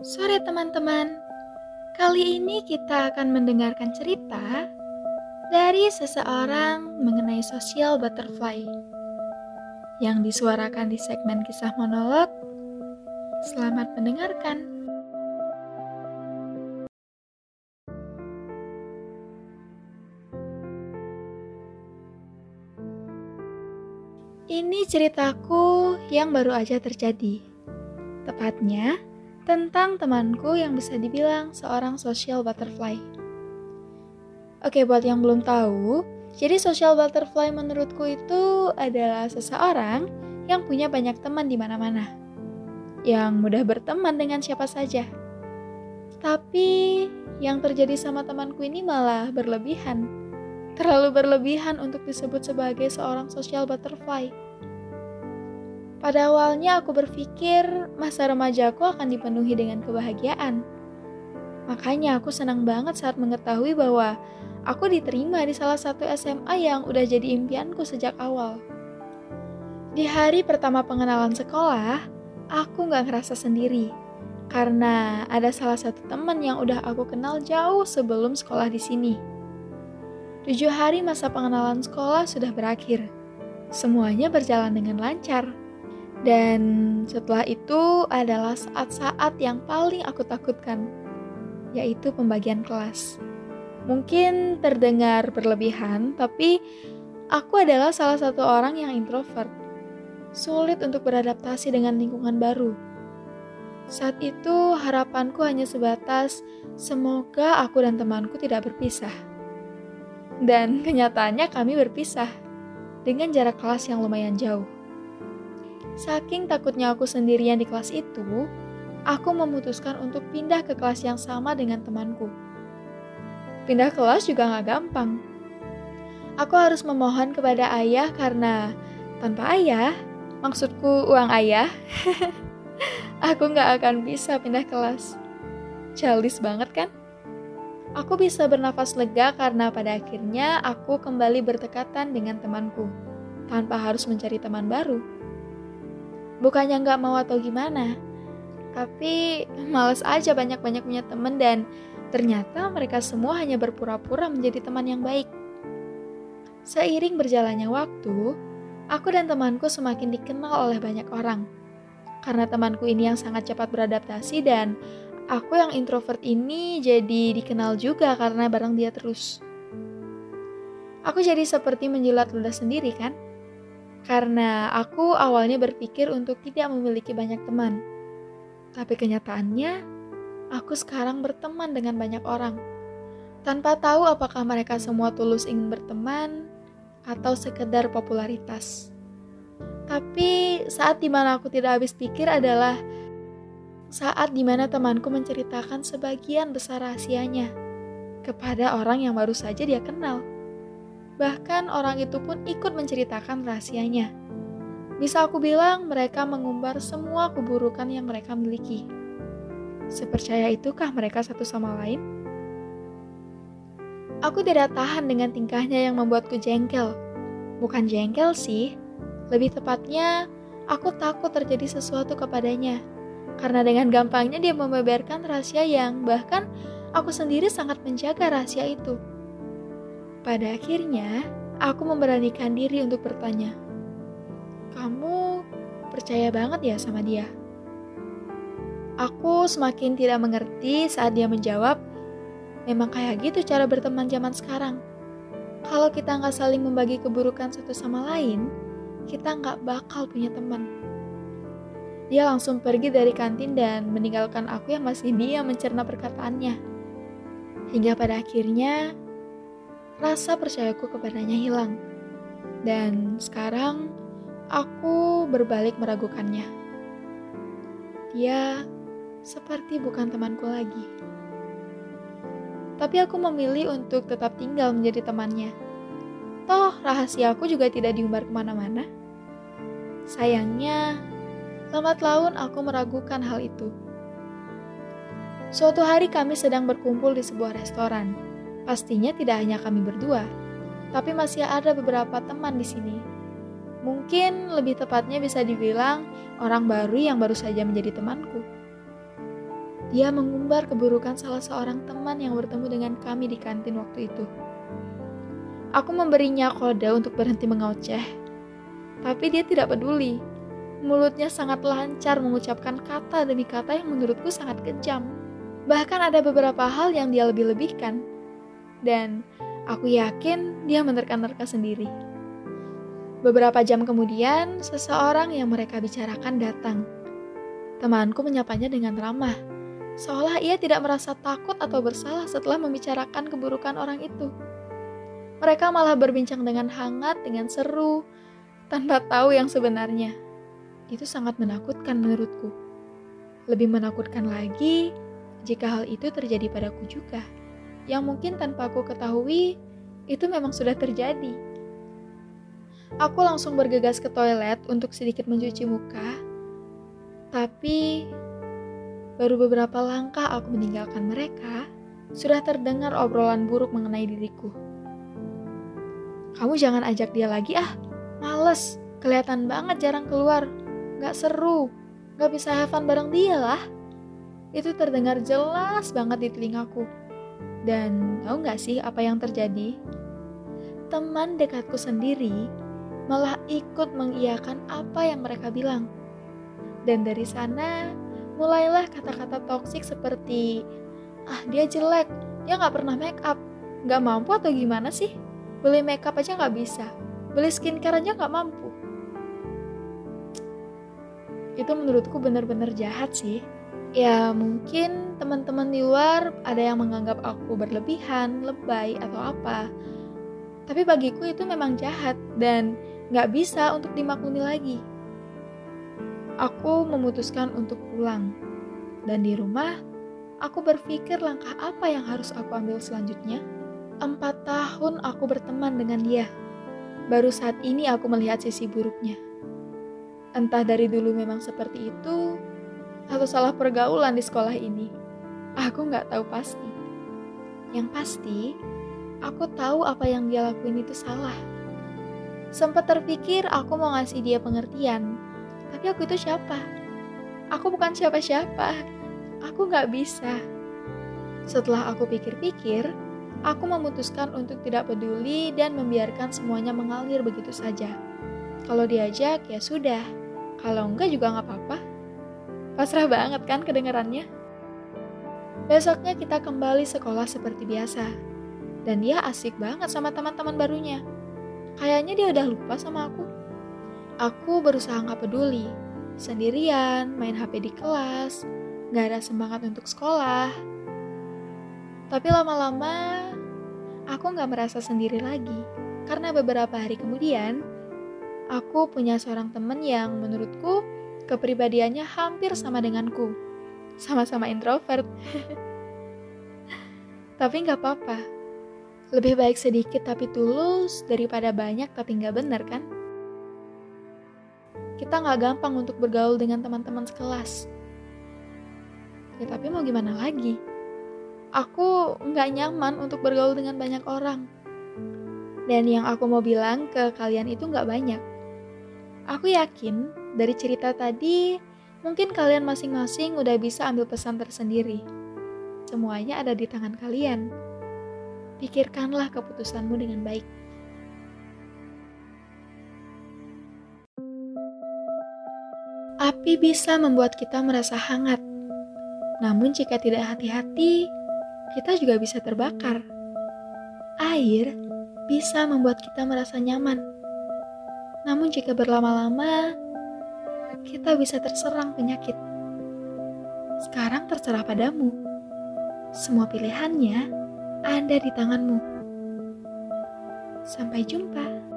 Sore teman-teman, kali ini kita akan mendengarkan cerita dari seseorang mengenai social butterfly yang disuarakan di segmen kisah monolog. Selamat mendengarkan. Ini ceritaku yang baru aja terjadi. Tepatnya, tentang temanku yang bisa dibilang seorang social butterfly. Oke, buat yang belum tahu, jadi social butterfly menurutku itu adalah seseorang yang punya banyak teman di mana-mana. Yang mudah berteman dengan siapa saja. Tapi yang terjadi sama temanku ini malah berlebihan. Terlalu berlebihan untuk disebut sebagai seorang social butterfly. Pada awalnya aku berpikir masa remajaku akan dipenuhi dengan kebahagiaan. Makanya aku senang banget saat mengetahui bahwa aku diterima di salah satu SMA yang udah jadi impianku sejak awal. Di hari pertama pengenalan sekolah, aku gak ngerasa sendiri. Karena ada salah satu teman yang udah aku kenal jauh sebelum sekolah di sini. Tujuh hari masa pengenalan sekolah sudah berakhir. Semuanya berjalan dengan lancar. Dan setelah itu adalah saat-saat yang paling aku takutkan, yaitu pembagian kelas. Mungkin terdengar berlebihan, tapi aku adalah salah satu orang yang introvert. Sulit untuk beradaptasi dengan lingkungan baru. Saat itu harapanku hanya sebatas semoga aku dan temanku tidak berpisah. Dan kenyataannya kami berpisah dengan jarak kelas yang lumayan jauh. Saking takutnya aku sendirian di kelas itu, aku memutuskan untuk pindah ke kelas yang sama dengan temanku. Pindah kelas juga gak gampang. Aku harus memohon kepada ayah karena tanpa ayah, maksudku uang ayah, aku gak akan bisa pindah kelas. Childish banget kan? Aku bisa bernafas lega karena pada akhirnya aku kembali berdekatan dengan temanku, tanpa harus mencari teman baru. Bukannya nggak mau atau gimana, tapi males aja banyak-banyak punya temen dan ternyata mereka semua hanya berpura-pura menjadi teman yang baik. Seiring berjalannya waktu, aku dan temanku semakin dikenal oleh banyak orang. Karena temanku ini yang sangat cepat beradaptasi dan aku yang introvert ini jadi dikenal juga karena bareng dia terus. Aku jadi seperti menjilat ludah sendiri kan? Karena aku awalnya berpikir untuk tidak memiliki banyak teman. Tapi kenyataannya, aku sekarang berteman dengan banyak orang. Tanpa tahu apakah mereka semua tulus ingin berteman atau sekedar popularitas. Tapi saat di mana aku tidak habis pikir adalah saat di mana temanku menceritakan sebagian besar rahasianya kepada orang yang baru saja dia kenal. Bahkan orang itu pun ikut menceritakan rahasianya. Bisa aku bilang mereka mengumbar semua keburukan yang mereka miliki. Sepercaya itukah mereka satu sama lain? Aku tidak tahan dengan tingkahnya yang membuatku jengkel. Bukan jengkel sih, lebih tepatnya aku takut terjadi sesuatu kepadanya. Karena dengan gampangnya dia membeberkan rahasia yang bahkan aku sendiri sangat menjaga rahasia itu. Pada akhirnya, aku memberanikan diri untuk bertanya, "Kamu percaya banget ya sama dia?" Aku semakin tidak mengerti saat dia menjawab, "Memang kayak gitu cara berteman zaman sekarang. Kalau kita nggak saling membagi keburukan satu sama lain, kita nggak bakal punya teman." Dia langsung pergi dari kantin dan meninggalkan aku yang masih diam mencerna perkataannya. Hingga pada akhirnya, rasa percayaku kepadanya hilang. Dan sekarang aku berbalik meragukannya. Dia seperti bukan temanku lagi. Tapi aku memilih untuk tetap tinggal menjadi temannya. Toh rahasiaku juga tidak diumbar ke mana-mana. Sayangnya, lambat laun aku meragukan hal itu. Suatu hari kami sedang berkumpul di sebuah restoran Pastinya tidak hanya kami berdua, tapi masih ada beberapa teman di sini. Mungkin lebih tepatnya bisa dibilang orang baru yang baru saja menjadi temanku. Dia mengumbar keburukan salah seorang teman yang bertemu dengan kami di kantin waktu itu. Aku memberinya kode untuk berhenti mengoceh, tapi dia tidak peduli. Mulutnya sangat lancar mengucapkan kata demi kata yang menurutku sangat kejam. Bahkan ada beberapa hal yang dia lebih-lebihkan. Dan aku yakin dia menerka-nerka sendiri. Beberapa jam kemudian, seseorang yang mereka bicarakan datang. Temanku menyapanya dengan ramah, seolah ia tidak merasa takut atau bersalah setelah membicarakan keburukan orang itu. Mereka malah berbincang dengan hangat, dengan seru, tanpa tahu yang sebenarnya. Itu sangat menakutkan menurutku. Lebih menakutkan lagi jika hal itu terjadi padaku juga, yang mungkin tanpa aku ketahui itu memang sudah terjadi. Aku langsung bergegas ke toilet untuk sedikit mencuci muka. Tapi baru beberapa langkah aku meninggalkan mereka, sudah terdengar obrolan buruk mengenai diriku. Kamu jangan ajak dia lagi ah, males, kelihatan banget jarang keluar, gak seru, gak bisa have fun bareng dia lah. Itu terdengar jelas banget di telingaku. Dan tahu gak sih apa yang terjadi? Teman dekatku sendiri malah ikut mengiyakan apa yang mereka bilang. Dan dari sana, mulailah kata-kata toksik seperti, ah dia jelek, dia nggak pernah make up, nggak mampu atau gimana sih? Beli make up aja nggak bisa, beli skincare aja nggak mampu. Itu menurutku benar-benar jahat sih. Ya mungkin teman-teman di luar ada yang menganggap aku berlebihan, lebay, atau apa. Tapi bagiku itu memang jahat dan nggak bisa untuk dimaklumi lagi. Aku memutuskan untuk pulang, dan di rumah aku berpikir langkah apa yang harus aku ambil selanjutnya. Empat tahun aku berteman dengan dia. Baru saat ini aku melihat sisi buruknya. Entah dari dulu memang seperti itu, atau salah pergaulan di sekolah ini. Aku nggak tahu pasti. Yang pasti, aku tahu apa yang dia lakuin itu salah. Sempat terpikir aku mau ngasih dia pengertian, tapi aku itu siapa? Aku bukan siapa-siapa. Aku gak bisa. Setelah aku pikir-pikir, aku memutuskan untuk tidak peduli dan membiarkan semuanya mengalir begitu saja. Kalau diajak, ya sudah. Kalau enggak juga nggak apa-apa. Pasrah banget kan kedengarannya? Besoknya kita kembali sekolah seperti biasa. Dan dia asik banget sama teman-teman barunya. Kayaknya dia udah lupa sama aku. Aku berusaha nggak peduli, sendirian, main HP di kelas, nggak ada semangat untuk sekolah. Tapi lama-lama, aku nggak merasa sendiri lagi. Karena beberapa hari kemudian, aku punya seorang temen yang menurutku kepribadiannya hampir sama denganku. Sama-sama introvert. Tapi nggak apa-apa, lebih baik sedikit tapi tulus daripada banyak tapi nggak benar kan? Kita nggak gampang untuk bergaul dengan teman-teman sekelas. Ya tapi mau gimana lagi? Aku nggak nyaman untuk bergaul dengan banyak orang. Dan yang aku mau bilang ke kalian itu nggak banyak. Aku yakin dari cerita tadi, mungkin kalian masing-masing udah bisa ambil pesan tersendiri. Semuanya ada di tangan kalian pikirkanlah keputusanmu dengan baik. Api bisa membuat kita merasa hangat, namun jika tidak hati-hati, kita juga bisa terbakar. Air bisa membuat kita merasa nyaman, namun jika berlama-lama, kita bisa terserang penyakit. Sekarang terserah padamu. Semua pilihannya ada di tanganmu. Sampai jumpa.